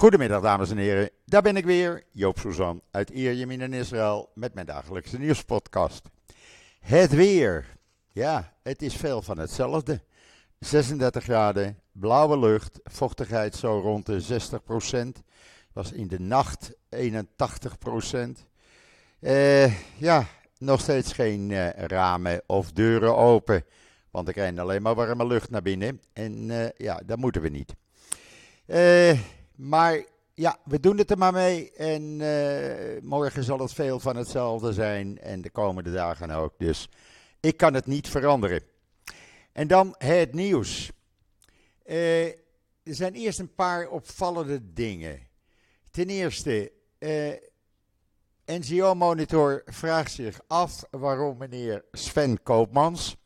Goedemiddag dames en heren, daar ben ik weer, Joop Suzan uit Ierjemien in Israël met mijn dagelijkse nieuwspodcast. Het weer, ja, het is veel van hetzelfde. 36 graden, blauwe lucht, vochtigheid zo rond de 60%, was in de nacht 81%. Eh, ja, nog steeds geen uh, ramen of deuren open, want er krijgen alleen maar warme lucht naar binnen en uh, ja, dat moeten we niet. Eh maar ja, we doen het er maar mee. En uh, morgen zal het veel van hetzelfde zijn. En de komende dagen ook. Dus ik kan het niet veranderen. En dan het nieuws. Uh, er zijn eerst een paar opvallende dingen. Ten eerste, uh, NGO Monitor vraagt zich af waarom meneer Sven Koopmans,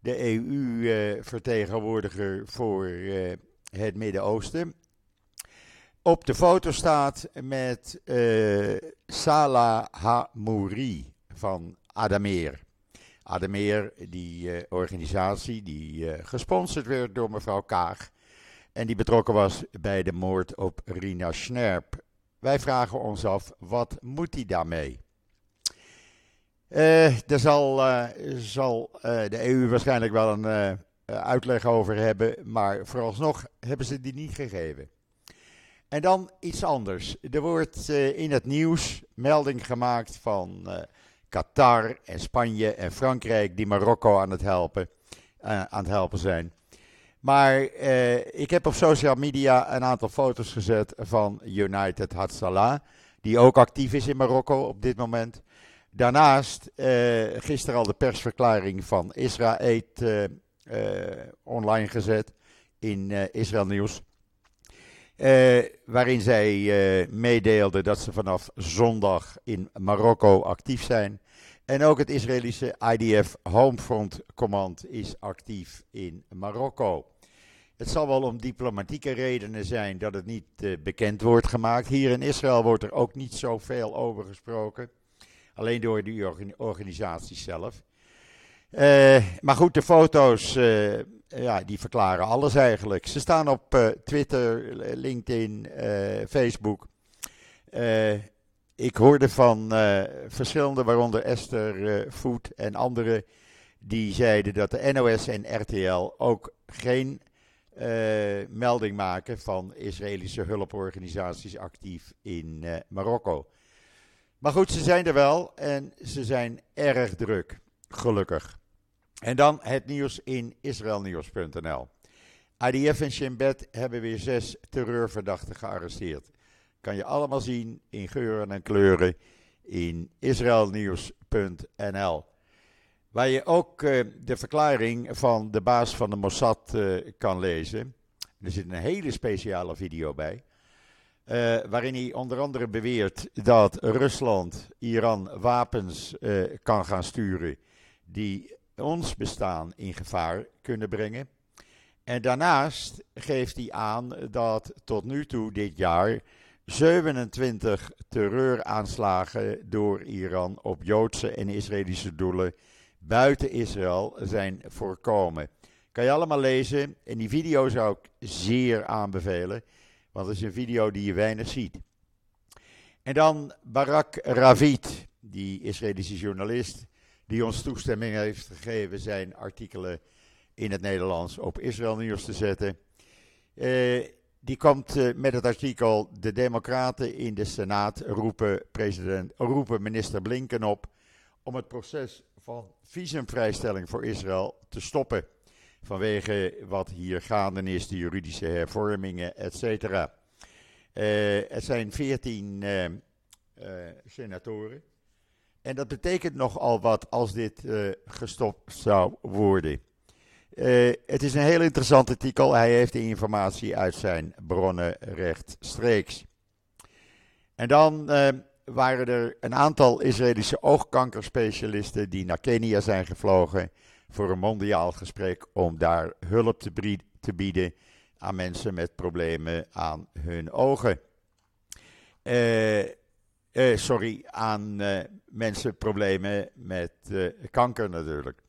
de EU-vertegenwoordiger voor het Midden-Oosten, op de foto staat met uh, Salah Hamouri van Adameer. Adameer, die uh, organisatie die uh, gesponsord werd door mevrouw Kaag en die betrokken was bij de moord op Rina Snerp. Wij vragen ons af, wat moet hij daarmee? daar zal, zal de EU waarschijnlijk wel een uitleg over hebben, maar vooralsnog hebben ze die niet gegeven. En dan iets anders. Er wordt uh, in het nieuws melding gemaakt van uh, Qatar en Spanje en Frankrijk die Marokko aan het helpen, uh, aan het helpen zijn. Maar ik heb op social media een aantal foto's gezet van United Hatzalah, die ook actief is in Marokko op dit moment. Daarnaast gisteren al de persverklaring van Israël online gezet in Israël Nieuws. Uh, waarin zij uh, dat ze vanaf zondag in Marokko actief zijn. En ook het Israëlische IDF Homefront Command is actief in Marokko. Het zal wel om diplomatieke redenen zijn dat het niet uh, bekend wordt gemaakt. Hier in Israël wordt er ook niet zoveel over gesproken. Alleen door die organisaties zelf. maar goed, de foto's ja, die verklaren alles eigenlijk. Ze staan op uh, Twitter, LinkedIn, uh, Facebook. Ik hoorde van verschillende, waaronder Esther Voet en anderen, die zeiden dat de NOS en RTL ook geen melding maken van Israëlische hulporganisaties actief in Marokko. Maar goed, ze zijn er wel en ze zijn erg druk, gelukkig. En dan het nieuws in israelnieuws.nl. IDF en Shin Bet hebben weer zes terreurverdachten gearresteerd. Kan je allemaal zien in geuren en kleuren in israelnieuws.nl. Waar je ook uh, de verklaring van de baas van de Mossad uh, kan lezen. Er zit een hele speciale video bij. Uh, waarin hij onder andere beweert dat Rusland Iran wapens kan gaan sturen die ons bestaan in gevaar kunnen brengen. En daarnaast geeft hij aan dat tot nu toe dit jaar 27 terreuraanslagen door Iran op Joodse en Israëlische doelen buiten Israël zijn voorkomen. Kan je allemaal lezen. En die video zou ik zeer aanbevelen, want het is een video die je weinig ziet. En dan Barak Ravid, die Israëlische journalist, die ons toestemming heeft gegeven zijn artikelen in het Nederlands op Israël Nieuws te zetten. Uh, die komt uh, met het artikel De Democraten in de Senaat roepen, president, roepen minister Blinken op om het proces van visumvrijstelling voor Israël te stoppen. Vanwege wat hier gaande is, de juridische hervormingen, et cetera. Het zijn veertien senatoren. En dat betekent nogal wat als dit uh, gestopt zou worden. Uh, het is een heel interessant artikel. Hij heeft de informatie uit zijn bronnen rechtstreeks. En dan uh, waren er een aantal Israëlische oogkankerspecialisten die naar Kenia zijn gevlogen voor een mondiaal gesprek om daar hulp te, te bieden aan mensen met problemen aan hun ogen. Uh, uh, sorry, aan uh, mensen problemen met uh, kanker natuurlijk.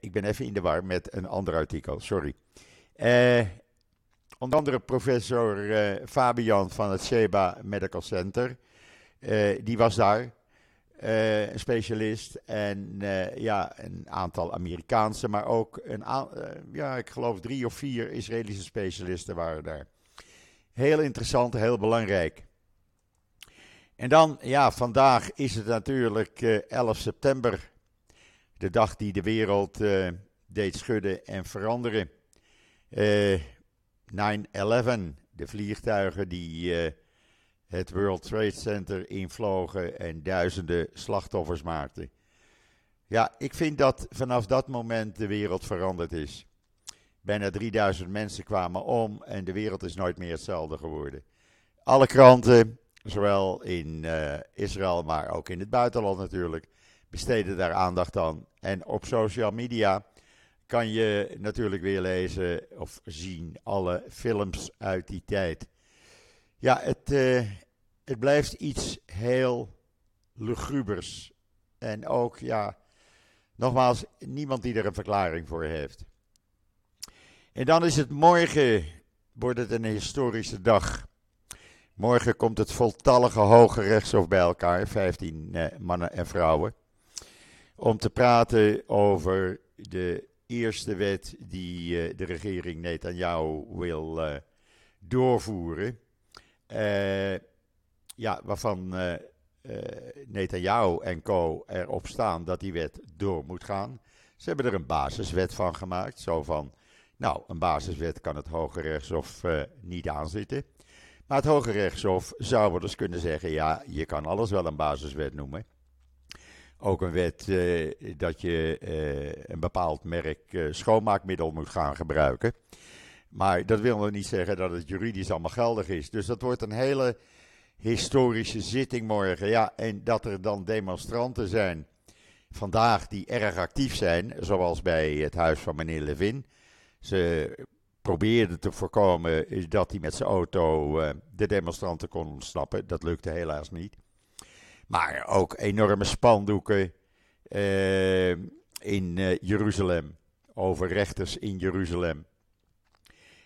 ik ben even in de war met een ander artikel, sorry. onder andere professor Fabian van het Sheba Medical Center. die was daar. Een specialist en ja, een aantal Amerikaanse, maar ook een ja, ik geloof drie of vier Israëlische specialisten waren daar. Heel interessant, heel belangrijk. En dan, ja, vandaag is het natuurlijk 11 september, de dag die de wereld deed schudden en veranderen. 9-11, de vliegtuigen die het World Trade Center invlogen en duizenden slachtoffers maakten. Ja, ik vind dat vanaf dat moment de wereld veranderd is. Bijna 3000 mensen kwamen om en de wereld is nooit meer hetzelfde geworden. Alle kranten, zowel in uh, Israël, maar ook in het buitenland natuurlijk, besteden daar aandacht aan. En op social media kan je natuurlijk weer lezen of zien alle films uit die tijd. Ja, het, uh, het blijft iets heel lugubers. En ook, ja, nogmaals, niemand die er een verklaring voor heeft. En dan is het morgen, wordt het een historische dag. Morgen komt het voltallige Hoge Rechtshof bij elkaar, 15 eh, mannen en vrouwen, om te praten over de eerste wet die eh, de regering Netanyahu wil eh, doorvoeren. Eh ja, waarvan uh, uh, Netanyahu en co. erop staan dat die wet door moet gaan. Ze hebben er een basiswet van gemaakt. Zo van, nou, een basiswet kan het Hoge Rechtshof uh, niet aanzitten. Maar het Hoge Rechtshof zou eens kunnen zeggen, ja, je kan alles wel een basiswet noemen. Ook een wet dat je een bepaald merk schoonmaakmiddel moet gaan gebruiken. Maar dat wil nog niet zeggen dat het juridisch allemaal geldig is. Dus dat wordt een hele historische zitting morgen. Ja, en dat er dan demonstranten zijn vandaag die erg actief zijn, zoals bij het huis van meneer Levin. Ze probeerden te voorkomen dat hij met zijn auto uh, de demonstranten kon ontsnappen. Dat lukte helaas niet. Maar ook enorme spandoeken uh, in uh, Jeruzalem over rechters in Jeruzalem.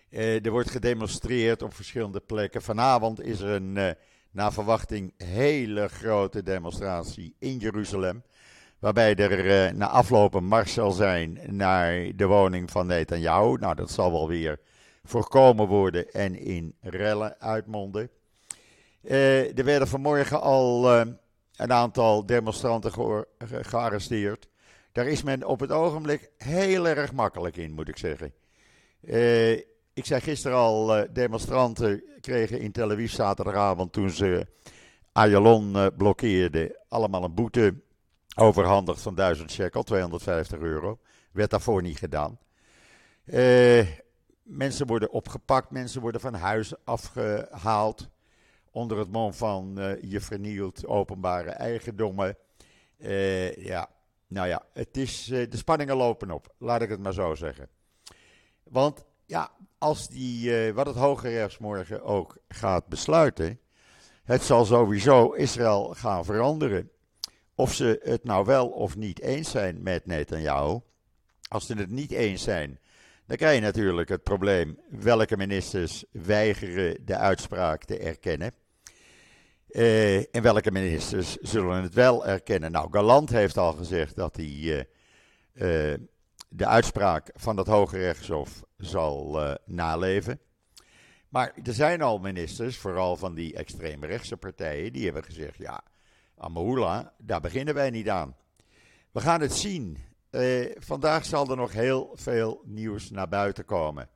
er wordt gedemonstreerd op verschillende plekken. Vanavond is er een naar verwachting hele grote demonstratie in Jeruzalem. Waarbij er uh, na afloop een mars zal zijn naar de woning van Netanyahu. Nou, dat zal wel weer voorkomen worden en in rellen uitmonden. Uh, er werden vanmorgen al uh, een aantal demonstranten ge gearresteerd. Daar is men op het ogenblik heel erg makkelijk in, moet ik zeggen. Ik zei gisteren al, demonstranten kregen in Tel Aviv zaterdagavond toen ze Ayalon blokkeerden, allemaal een boete overhandigd van 1000 shekel, 250 euro. Werd daarvoor niet gedaan. Uh, mensen worden opgepakt, mensen worden van huis afgehaald. Onder het mom van je vernielt openbare eigendommen. ja, nou ja, het is, de spanningen lopen op, laat ik het maar zo zeggen. Want ja, als die, wat het Hoge Rechts morgen ook gaat besluiten, het zal sowieso Israël gaan veranderen. Of ze het nou wel of niet eens zijn met Netanyahu. Als ze het niet eens zijn, dan krijg je natuurlijk het probleem welke ministers weigeren de uitspraak te erkennen. Uh, en welke ministers zullen het wel erkennen? Nou, Galant heeft al gezegd dat hij uh, uh, de uitspraak van het Hoge Rechtshof zal naleven. Maar er zijn al ministers, vooral van die extreemrechtse partijen, die hebben gezegd: ja, Amahula, daar beginnen wij niet aan. We gaan het zien. Uh, vandaag zal er nog heel veel nieuws naar buiten komen.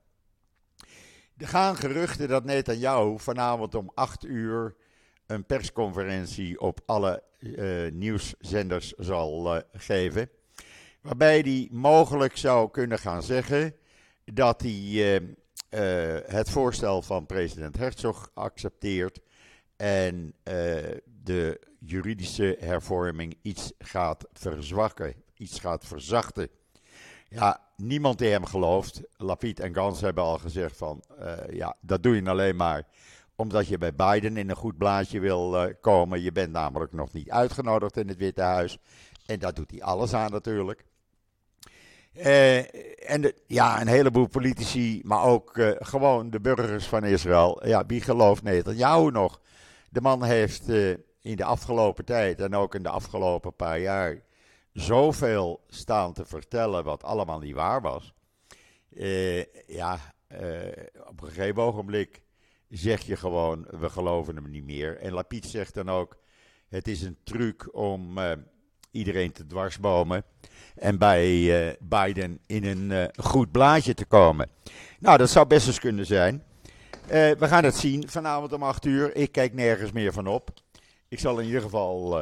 Er gaan geruchten dat Netanyahu vanavond om 8 uur een persconferentie op alle uh, nieuwszenders zal uh, geven. Waarbij hij mogelijk zou kunnen gaan zeggen dat hij het voorstel van president Herzog accepteert en de juridische hervorming iets gaat verzwakken, iets gaat verzachten. Ja, niemand die hem gelooft. Lapid en Gans hebben al gezegd van, ja, dat doe je alleen maar omdat je bij Biden in een goed blaadje wil komen. Je bent namelijk nog niet uitgenodigd in het Witte Huis. En daar doet hij alles aan natuurlijk. en ja, een heleboel politici, maar ook gewoon de burgers van Israël. Ja, wie gelooft Netanyahu nog? De man heeft in de afgelopen tijd en ook in de afgelopen paar jaar zoveel staan te vertellen wat allemaal niet waar was. ja, op een gegeven ogenblik zeg je gewoon, we geloven hem niet meer. En Lapid zegt dan ook, het is een truc om uh, iedereen te dwarsbomen en bij Biden in een goed blaadje te komen. Nou, dat zou best eens kunnen zijn. we gaan het zien vanavond om 8 uur. Ik kijk nergens meer van op. Ik zal in ieder geval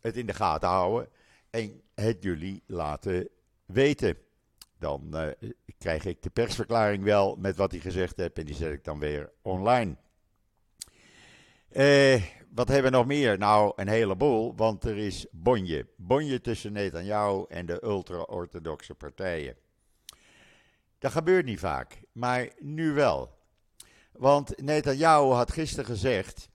het in de gaten houden en het jullie laten weten. Dan krijg ik de persverklaring wel met wat hij gezegd heeft en die zet ik dan weer online. Eh, wat hebben we nog meer? Nou, een heleboel, want er is bonje. Bonje tussen Netanyahu en de ultra-orthodoxe partijen. Dat gebeurt niet vaak, maar nu wel. Want Netanyahu had gisteren gezegd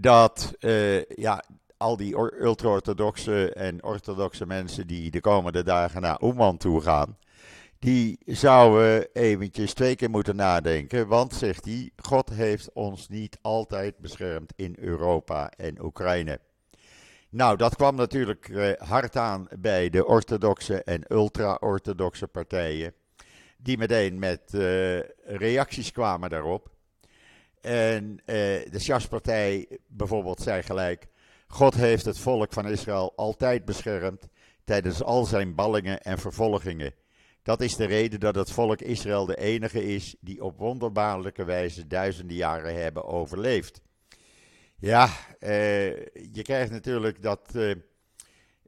dat uh, ja, al die ultra-orthodoxe en orthodoxe mensen die de komende dagen naar Oeman toe gaan, die zouden eventjes twee keer moeten nadenken. Want, zegt hij, God heeft ons niet altijd beschermd in Europa en Oekraïne. Nou, dat kwam natuurlijk eh, hard aan bij de orthodoxe en ultra-orthodoxe partijen. Die meteen met uh, reacties kwamen daarop. En uh, de Sjaspartij bijvoorbeeld zei gelijk: God heeft het volk van Israël altijd beschermd tijdens al zijn ballingen en vervolgingen. Dat is de reden dat het volk Israël de enige is die op wonderbaarlijke wijze duizenden jaren hebben overleefd. Ja, eh, je krijgt natuurlijk dat eh,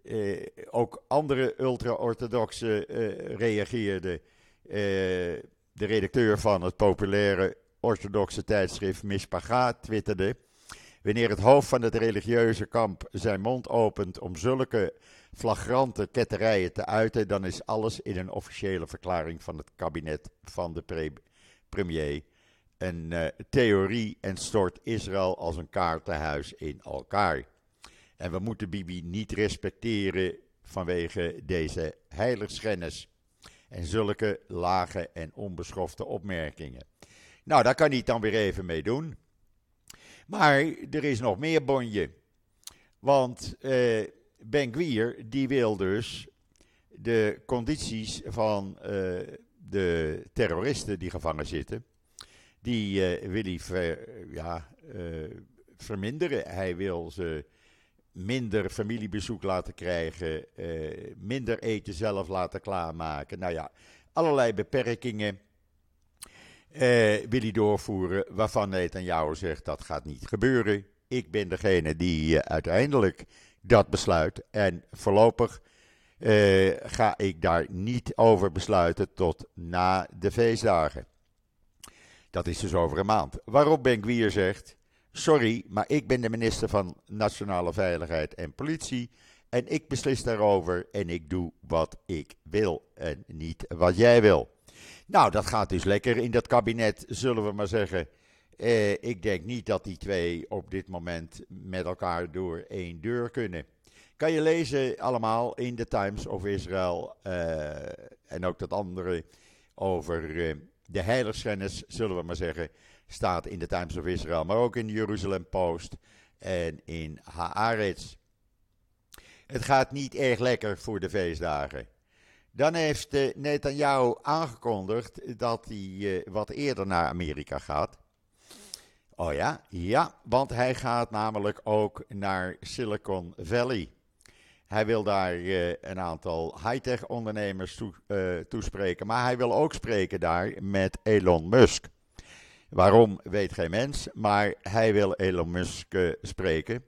eh, ook andere ultra-orthodoxen eh, reageerden. Eh, de redacteur van het populaire orthodoxe tijdschrift Mishpacha twitterde. Wanneer het hoofd van het religieuze kamp zijn mond opent om zulke flagrante ketterijen te uiten, dan is alles in een officiële verklaring van het kabinet van de premier een uh, theorie en stort Israël als een kaartenhuis in elkaar. En we moeten Bibi niet respecteren vanwege deze heiligschennis en zulke lage en onbeschofte opmerkingen. Nou, daar kan hij dan weer even mee doen. Maar er is nog meer bonje. Want uh, Ben Gwier, die wil dus de condities van uh, de terroristen die gevangen zitten, die uh, wil hij ver, verminderen. Hij wil ze minder familiebezoek laten krijgen, minder eten zelf laten klaarmaken. Nou ja, allerlei beperkingen wil hij doorvoeren waarvan Netanyahu zegt dat gaat niet gebeuren. Ik ben degene die uiteindelijk dat besluit. En voorlopig uh, ga ik daar niet over besluiten tot na de feestdagen. Dat is dus over een maand. Waarop Ben zegt: Sorry, maar ik ben de minister van Nationale Veiligheid en Politie. En ik beslis daarover en ik doe wat ik wil en niet wat jij wil. Nou, dat gaat dus lekker in dat kabinet, zullen we maar zeggen. Eh, ik denk niet dat die twee op dit moment met elkaar door één deur kunnen. Kan je lezen allemaal in de Times of Israel uh, en ook dat andere over uh, de heiligschennis, zullen we maar zeggen, staat in de Times of Israel, maar ook in de Jeruzalem Post en in Haaretz. Het gaat niet erg lekker voor de feestdagen. Dan heeft uh, Netanyahu aangekondigd dat hij wat eerder naar Amerika gaat. Oh ja, ja, want hij gaat namelijk ook naar Silicon Valley. Hij wil daar uh, een aantal high-tech ondernemers toe, toespreken, maar hij wil ook spreken daar met Elon Musk. Waarom weet geen mens, maar hij wil Elon Musk spreken.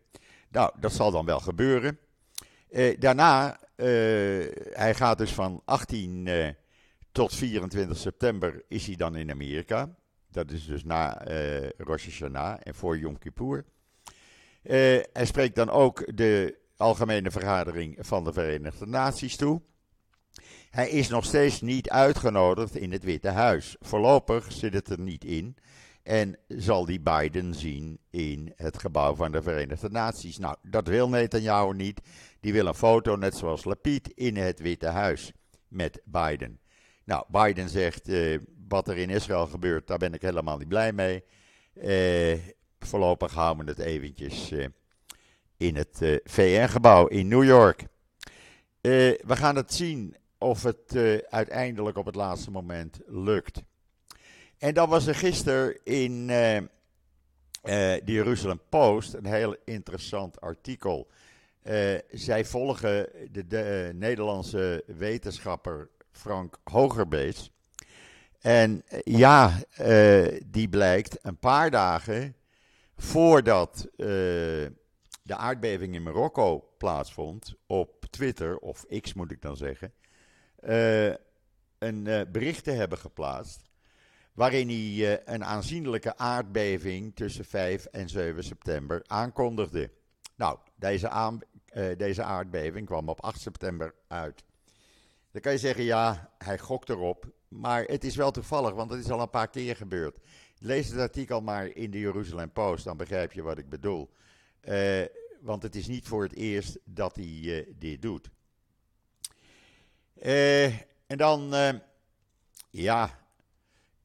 Nou, dat zal dan wel gebeuren. daarna, hij gaat dus van 18 tot 24 september is hij dan in Amerika. Dat is dus na uh, Rosh Hashanah en voor Yom Kippur. Hij spreekt dan ook de Algemene Vergadering van de Verenigde Naties toe. Hij is nog steeds niet uitgenodigd in het Witte Huis. Voorlopig zit het er niet in. En zal die Biden zien in het gebouw van de Verenigde Naties. Nou, dat wil Netanyahu niet. Die wil een foto, net zoals Lapid, in het Witte Huis. met Biden. Nou, Biden zegt, wat er in Israël gebeurt, daar ben ik helemaal niet blij mee. voorlopig houden we het eventjes in het VN-gebouw in New York. we gaan het zien of het uiteindelijk op het laatste moment lukt. En dan was er gisteren in uh, de Jerusalem Post een heel interessant artikel. Uh, zij volgen de, de Nederlandse wetenschapper Frank Hogerbeets. En ja, die blijkt een paar dagen voordat de aardbeving in Marokko plaatsvond, op Twitter, of X moet ik dan zeggen, een bericht te hebben geplaatst waarin hij eh, een aanzienlijke aardbeving tussen 5 en 7 september aankondigde. Nou, deze, uh, deze aardbeving kwam op 8 september uit. Dan kan je zeggen, ja, hij gokt erop. Maar het is wel toevallig, want het is al een paar keer gebeurd. Lees het artikel maar in de Jerusalem Post, dan begrijp je wat ik bedoel. Uh, want het is niet voor het eerst dat hij dit doet. En dan, ja,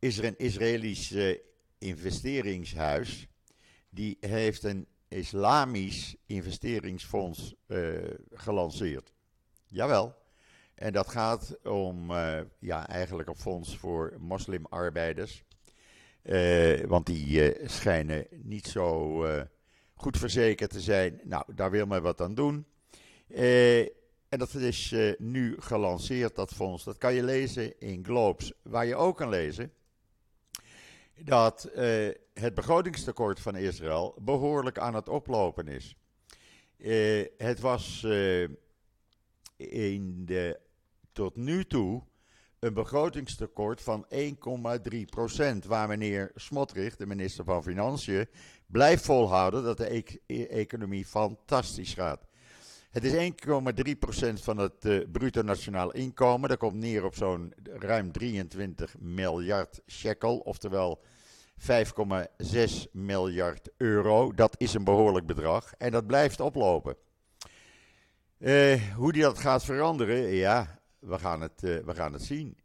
is er een Israëlisch investeringshuis. Die heeft een islamisch investeringsfonds uh, gelanceerd. Jawel. En dat gaat om, uh, ja, eigenlijk een fonds voor moslimarbeiders. want die schijnen niet zo goed verzekerd te zijn. Nou, daar wil men wat aan doen. en dat is nu gelanceerd, dat fonds. Dat kan je lezen in Globes. Waar je ook kan lezen dat uh, het begrotingstekort van Israël behoorlijk aan het oplopen is. Uh, het was uh, in de, tot nu toe een begrotingstekort van 1,3 procent, waar meneer Smotrich, de minister van Financiën, blijft volhouden dat de e economie fantastisch gaat. Het is 1,3% van het uh, bruto nationaal inkomen. Dat komt neer op zo'n ruim 23 miljard shekel, oftewel 5,6 miljard euro. Dat is een behoorlijk bedrag en dat blijft oplopen. Uh, hoe die dat gaat veranderen, ja, we gaan het, uh, we gaan het zien.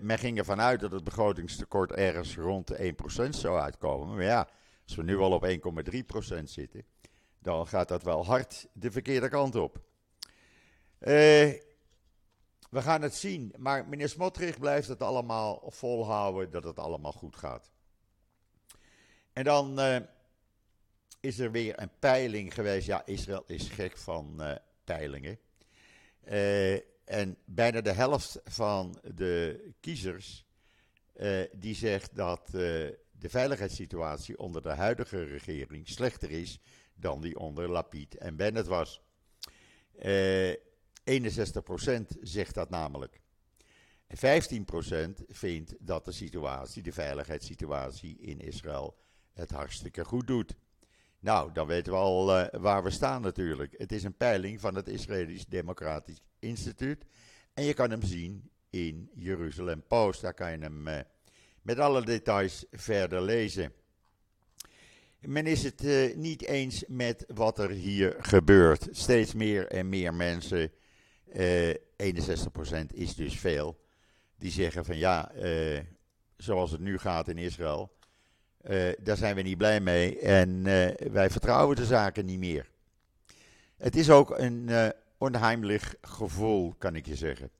Men ging ervan uit dat het begrotingstekort ergens rond de 1% zou uitkomen. Maar ja, als we nu al op 1,3% zitten, dan gaat dat wel hard de verkeerde kant op. we gaan het zien, maar meneer Smotrich blijft het allemaal volhouden dat het allemaal goed gaat. En dan uh, is er weer een peiling geweest. Ja, Israël is gek van uh, peilingen. En bijna de helft van de kiezers die zegt dat de veiligheidssituatie onder de huidige regering slechter is dan die onder Lapid en Bennett was. 61% zegt dat namelijk. En 15% vindt dat de situatie, de veiligheidssituatie in Israël het hartstikke goed doet. Nou, dan weten we al uh, waar we staan natuurlijk. Het is een peiling van het Israëlisch Democratisch Instituut. En je kan hem zien in Jeruzalem Post. Daar kan je hem uh, met alle details verder lezen. Men is het uh, niet eens met wat er hier gebeurt. Steeds meer en meer mensen, 61% is dus veel, die zeggen van ja, zoals het nu gaat in Israël, daar zijn we niet blij mee en wij vertrouwen de zaken niet meer. Het is ook een onheimelijk gevoel, kan ik je zeggen.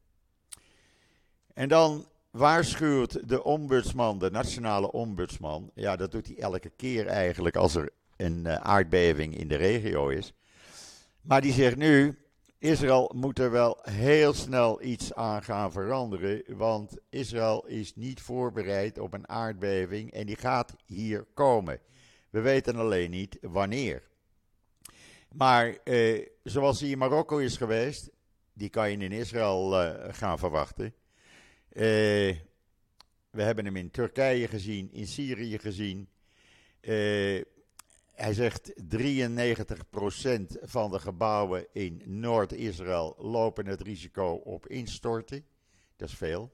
En dan waarschuwt de ombudsman, de nationale ombudsman, ja dat doet hij elke keer eigenlijk als er een aardbeving in de regio is. Maar die zegt nu, Israël moet er wel heel snel iets aan gaan veranderen, want Israël is niet voorbereid op een aardbeving en die gaat hier komen. We weten alleen niet wanneer. Maar eh, zoals die in Marokko is geweest, die kan je in Israël eh, gaan verwachten. Eh, we hebben hem in Turkije gezien, in Syrië gezien. Eh, hij zegt 93% van de gebouwen in Noord-Israël lopen het risico op instorten. Dat is veel.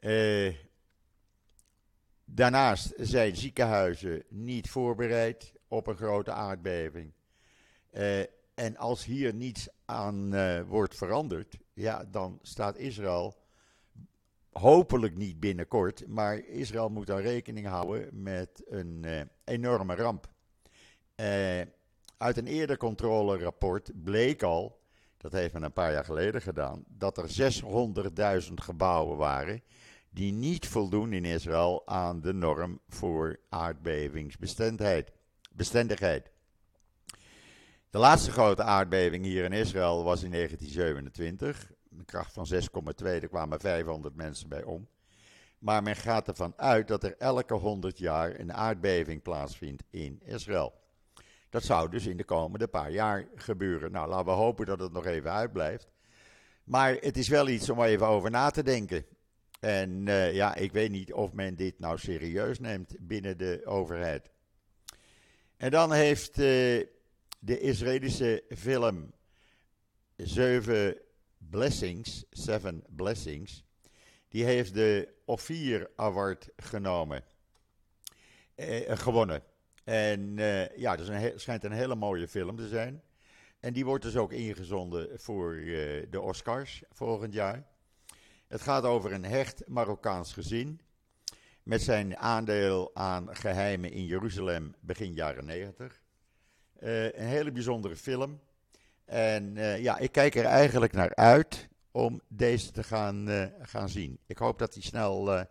Uh, daarnaast zijn ziekenhuizen niet voorbereid op een grote aardbeving. En als hier niets aan wordt veranderd, ja, dan staat Israël hopelijk niet binnenkort, maar Israël moet dan rekening houden met een enorme ramp. uit een eerder controlerapport bleek al, dat heeft men een paar jaar geleden gedaan, dat er 600.000 gebouwen waren die niet voldoen in Israël aan de norm voor aardbevingsbestendigheid. De laatste grote aardbeving hier in Israël was in 1927. Een kracht van 6,2, er kwamen 500 mensen bij om. Maar men gaat ervan uit dat er elke 100 jaar een aardbeving plaatsvindt in Israël. Dat zou dus in de komende paar jaar gebeuren. Nou, laten we hopen dat het nog even uitblijft. Maar het is wel iets om even over na te denken. En uh, ja, ik weet niet of men dit nou serieus neemt binnen de overheid. En dan heeft uh, de Israëlische film Zeven Blessings, Seven Blessings, die heeft de Ophir Award genomen, eh, gewonnen. En uh, ja, het schijnt een hele mooie film te zijn. En die wordt dus ook ingezonden voor uh, de Oscars volgend jaar. Het gaat over een hecht Marokkaans gezin. Met zijn aandeel aan geheimen in Jeruzalem begin jaren 90. Uh, eh, een hele bijzondere film. En uh, ja, ik kijk er eigenlijk naar uit om deze te gaan, uh, gaan zien. Ik hoop dat hij snel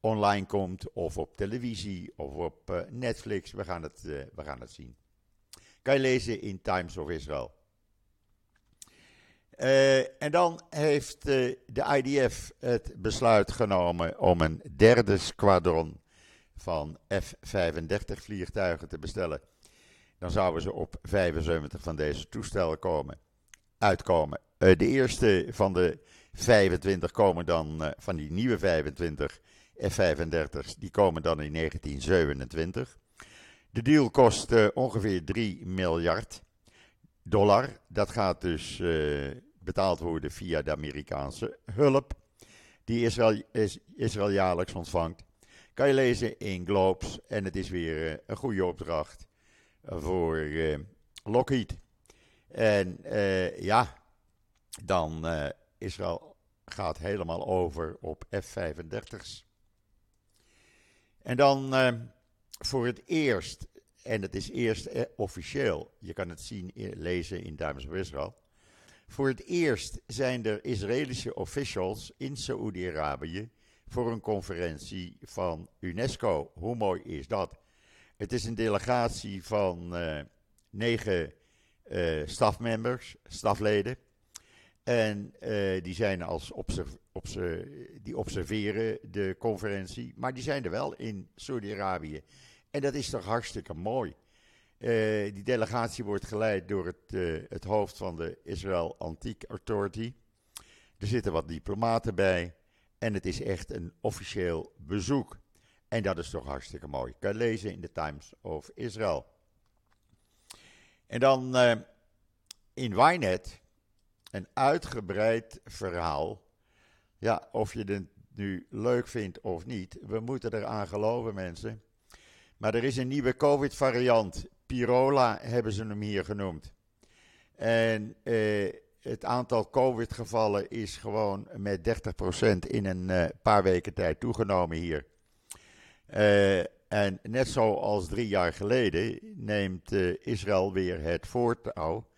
online komt, of op televisie, of op Netflix. We gaan, het, we gaan het zien. Kan je lezen in Times of Israel. En dan heeft de IDF het besluit genomen om een derde squadron van F-35 vliegtuigen te bestellen. Dan zouden ze op 75 van deze toestellen komen, uitkomen. Uh, de eerste van de 25 komen dan, van die nieuwe 25 F-35's, die komen dan in 1927. De deal kost ongeveer 3 miljard dollar. Dat gaat dus betaald worden via de Amerikaanse hulp die Israël, Israël jaarlijks ontvangt. Kan je lezen in Globes en het is weer eh, een goede opdracht voor uh, Lockheed. En uh, ja, dan uh, Israël gaat helemaal over op F-35's. En dan voor het eerst, en het is eerst officieel, je kan het zien, lezen in Times of Israel. Voor het eerst zijn er Israëlische officials in Saoedi-Arabië voor een conferentie van UNESCO. Hoe mooi is dat? Het is een delegatie van uh, negen uh, stafmembers, stafleden. En uh, die zijn als die observeren de conferentie, maar die zijn er wel in Saudi-Arabië. En dat is toch hartstikke mooi. Die delegatie wordt geleid door het, het hoofd van de Israel Antique Authority. Er zitten wat diplomaten bij. En het is echt een officieel bezoek. En dat is toch hartstikke mooi. Kan je lezen in de Times of Israel. En dan uh, in Wynet een uitgebreid verhaal. Ja, of je het nu leuk vindt of niet. We moeten eraan geloven, mensen. Maar er is een nieuwe COVID-variant Pirola hebben ze hem hier genoemd. En eh, het aantal COVID-gevallen is gewoon met 30% in een uh, paar weken tijd toegenomen hier. Uh, en net zoals drie jaar geleden neemt uh, Israël weer het voortouw.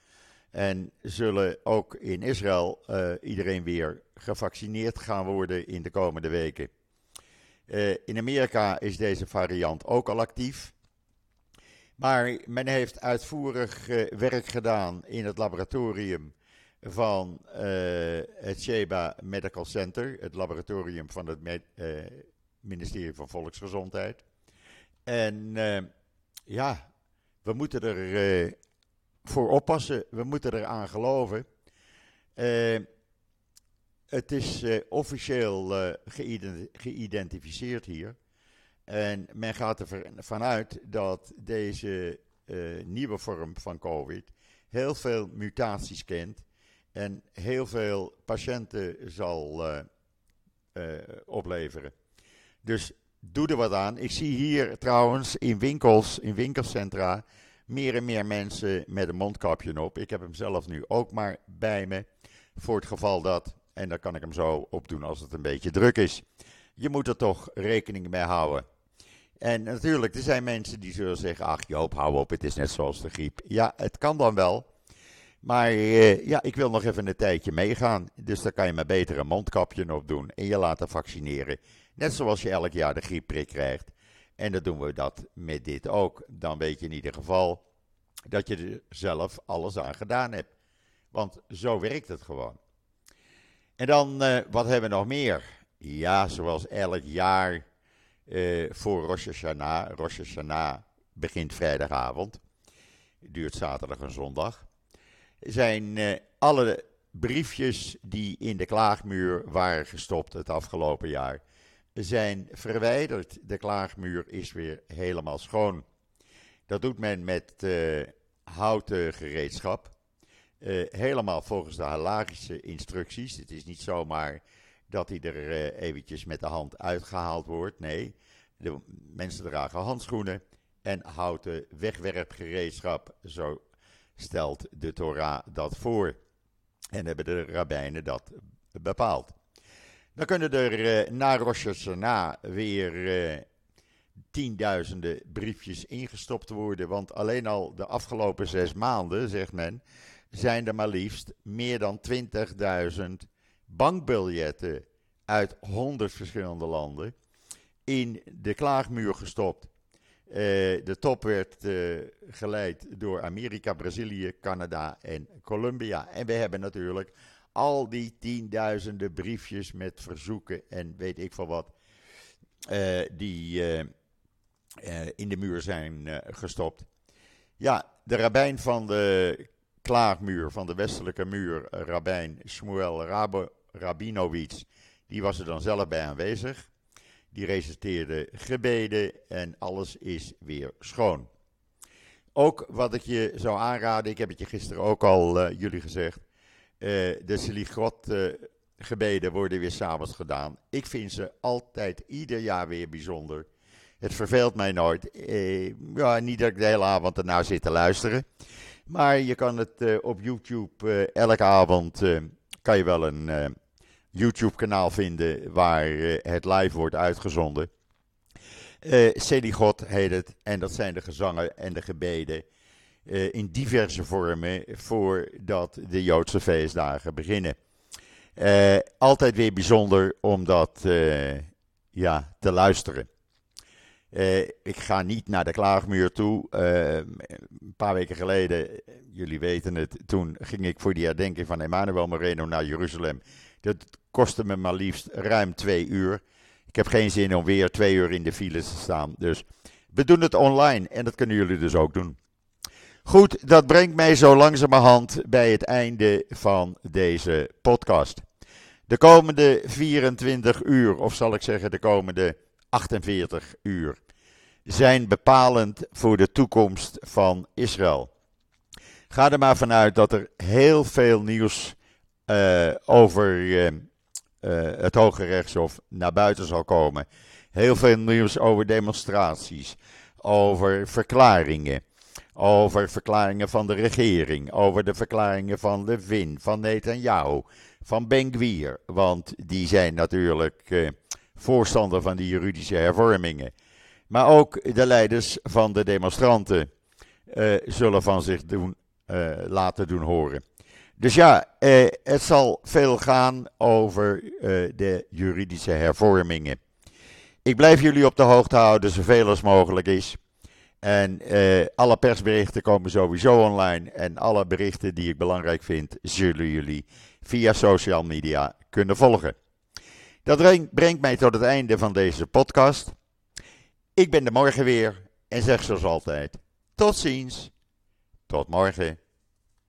En zullen ook in Israël iedereen weer gevaccineerd gaan worden in de komende weken. in Amerika is deze variant ook al actief. Maar men heeft uitvoerig werk gedaan in het laboratorium van het Sheba Medical Center, het laboratorium van het med, ministerie van Volksgezondheid. En ja, we moeten er voor oppassen, we moeten eraan geloven. het is officieel geïdentificeerd hier. En men gaat ervan uit dat deze nieuwe vorm van COVID heel veel mutaties kent en heel veel patiënten zal opleveren. Dus doe er wat aan. Ik zie hier trouwens in winkels, in winkelcentra, meer en meer mensen met een mondkapje op. Ik heb hem zelf nu ook maar bij me. Voor het geval dat, en dan kan ik hem zo opdoen als het een beetje druk is. Je moet er toch rekening mee houden. En natuurlijk, er zijn mensen die zullen zeggen: Ach Joop, hou op, het is net zoals de griep. Ja, het kan dan wel. Maar eh, ja, ik wil nog even een tijdje meegaan. Dus dan kan je maar beter een mondkapje op doen en je laten vaccineren. Net zoals je elk jaar de griepprik krijgt. En dan doen we dat met dit ook. Dan weet je in ieder geval dat je er zelf alles aan gedaan hebt. Want zo werkt het gewoon. En dan, uh, wat hebben we nog meer? Ja, zoals elk jaar uh, voor Rosh Hashanah. Rosh Hashanah begint vrijdagavond. Duurt zaterdag en zondag. Zijn uh, alle briefjes die in de klaagmuur waren gestopt het afgelopen jaar zijn verwijderd. De klaagmuur is weer helemaal schoon. Dat doet men met uh, houten gereedschap. Uh, helemaal volgens de halagische instructies. Het is niet zomaar dat hij er uh, eventjes met de hand uitgehaald wordt. Nee, de mensen dragen handschoenen en houten wegwerpgereedschap. Zo stelt de Torah dat voor. En hebben de rabbijnen dat bepaald. Dan kunnen er uh, na Rosh Hashanah weer uh, tienduizenden briefjes ingestopt worden. Want alleen al de afgelopen zes maanden, zegt men, zijn er maar liefst meer dan 20.000 bankbiljetten uit 100 verschillende landen in de klaagmuur gestopt. Uh, de top werd geleid door Amerika, Brazilië, Canada en Colombia. En we hebben natuurlijk al die tienduizenden briefjes met verzoeken en weet ik veel wat, uh, die uh, uh, in de muur zijn gestopt. Ja, de rabbijn van de klaagmuur, van de westelijke muur, rabbijn Shmuel Rabo, Rabinowitz, die was er dan zelf bij aanwezig. Die reciteerde gebeden en alles is weer schoon. Ook wat ik je zou aanraden, ik heb het je gisteren ook al jullie gezegd. Uh, de Seligot uh, gebeden worden weer s'avonds gedaan. Ik vind ze altijd ieder jaar weer bijzonder. Het verveelt mij nooit. Uh, ja, niet dat ik de hele avond ernaar zit te luisteren. Maar je kan het op YouTube elke avond kan je wel een YouTube kanaal vinden waar het live wordt uitgezonden. Uh, Seligot heet het en dat zijn de gezangen en de gebeden uh, in diverse vormen voordat de Joodse feestdagen beginnen. Uh, altijd weer bijzonder om dat uh, ja, te luisteren. ik ga niet naar de klaagmuur toe. een paar weken geleden, jullie weten het, toen ging ik voor die herdenking van Emmanuel Moreno naar Jeruzalem. Dat kostte me maar liefst ruim twee uur. Ik heb geen zin om weer twee uur in de files te staan. Dus we doen het online en dat kunnen jullie dus ook doen. Goed, dat brengt mij zo langzamerhand bij het einde van deze podcast. De komende 24 uur, of zal ik zeggen de komende 48 uur, zijn bepalend voor de toekomst van Israël. Ga er maar vanuit dat er heel veel nieuws uh, over uh, uh, het Hoge Rechtshof naar buiten zal komen. Heel veel nieuws over demonstraties, over verklaringen over verklaringen van de regering, over de verklaringen van Levin, van Netanyahu, van Ben want die zijn natuurlijk eh, voorstander van die juridische hervormingen. Maar ook de leiders van de demonstranten eh, zullen van zich doen, uh, laten doen horen. Dus ja, eh, het zal veel gaan over eh, de juridische hervormingen. Ik blijf jullie op de hoogte houden, zoveel als mogelijk is. En uh, alle persberichten komen sowieso online. En alle berichten die ik belangrijk vind, zullen jullie via social media kunnen volgen. Dat brengt mij tot het einde van deze podcast. Ik ben er morgen weer en zeg zoals altijd: tot ziens, tot morgen.